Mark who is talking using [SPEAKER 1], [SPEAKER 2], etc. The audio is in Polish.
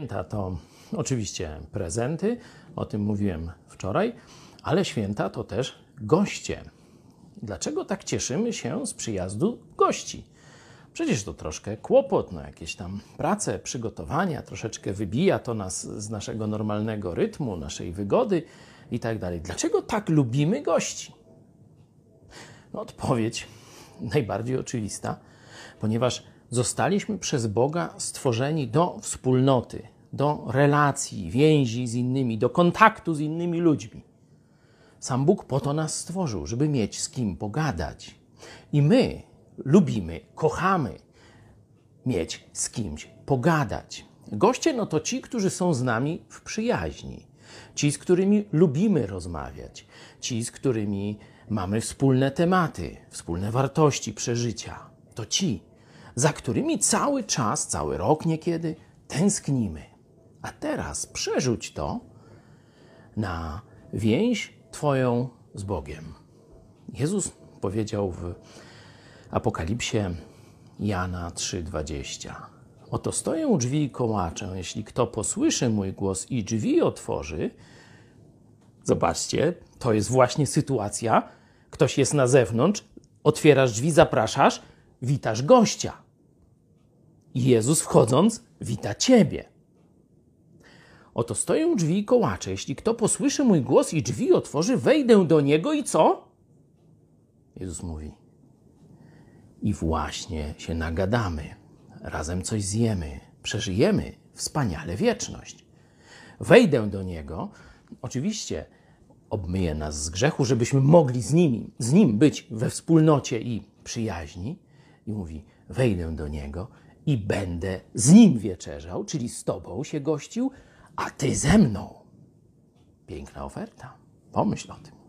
[SPEAKER 1] Święta to oczywiście prezenty, o tym mówiłem wczoraj, ale święta to też goście. Dlaczego tak cieszymy się z przyjazdu gości? Przecież to troszkę kłopot, no jakieś tam prace, przygotowania, troszeczkę wybija to nas z naszego normalnego rytmu, naszej wygody i tak dalej. Dlaczego tak lubimy gości? No, odpowiedź najbardziej oczywista, ponieważ zostaliśmy przez Boga stworzeni do wspólnoty, do relacji, więzi z innymi, do kontaktu z innymi ludźmi. Sam Bóg po to nas stworzył, żeby mieć z kim pogadać. I my lubimy, kochamy mieć z kimś pogadać. Goście no to ci, którzy są z nami w przyjaźni, ci, z którymi lubimy rozmawiać, ci, z którymi mamy wspólne tematy, wspólne wartości, przeżycia. To ci, za którymi cały czas, cały rok niekiedy tęsknimy. A teraz przerzuć to na więź Twoją z Bogiem. Jezus powiedział w Apokalipsie Jana 3:20. Oto stoję u drzwi i kołaczę. Jeśli kto posłyszy mój głos i drzwi otworzy, zobaczcie, to jest właśnie sytuacja. Ktoś jest na zewnątrz, otwierasz drzwi, zapraszasz, witasz gościa. Jezus wchodząc, wita ciebie. Oto stoję u drzwi i kołaczę. Jeśli kto posłyszy mój głos i drzwi otworzy, wejdę do niego i co? Jezus mówi. I właśnie się nagadamy, razem coś zjemy, przeżyjemy wspaniale wieczność. Wejdę do niego, oczywiście obmyje nas z grzechu, żebyśmy mogli z, nimi, z nim być we wspólnocie i przyjaźni. I mówi: Wejdę do niego i będę z nim wieczerzał, czyli z tobą się gościł, a ty ze mną. Piękna oferta. Pomyśl o tym.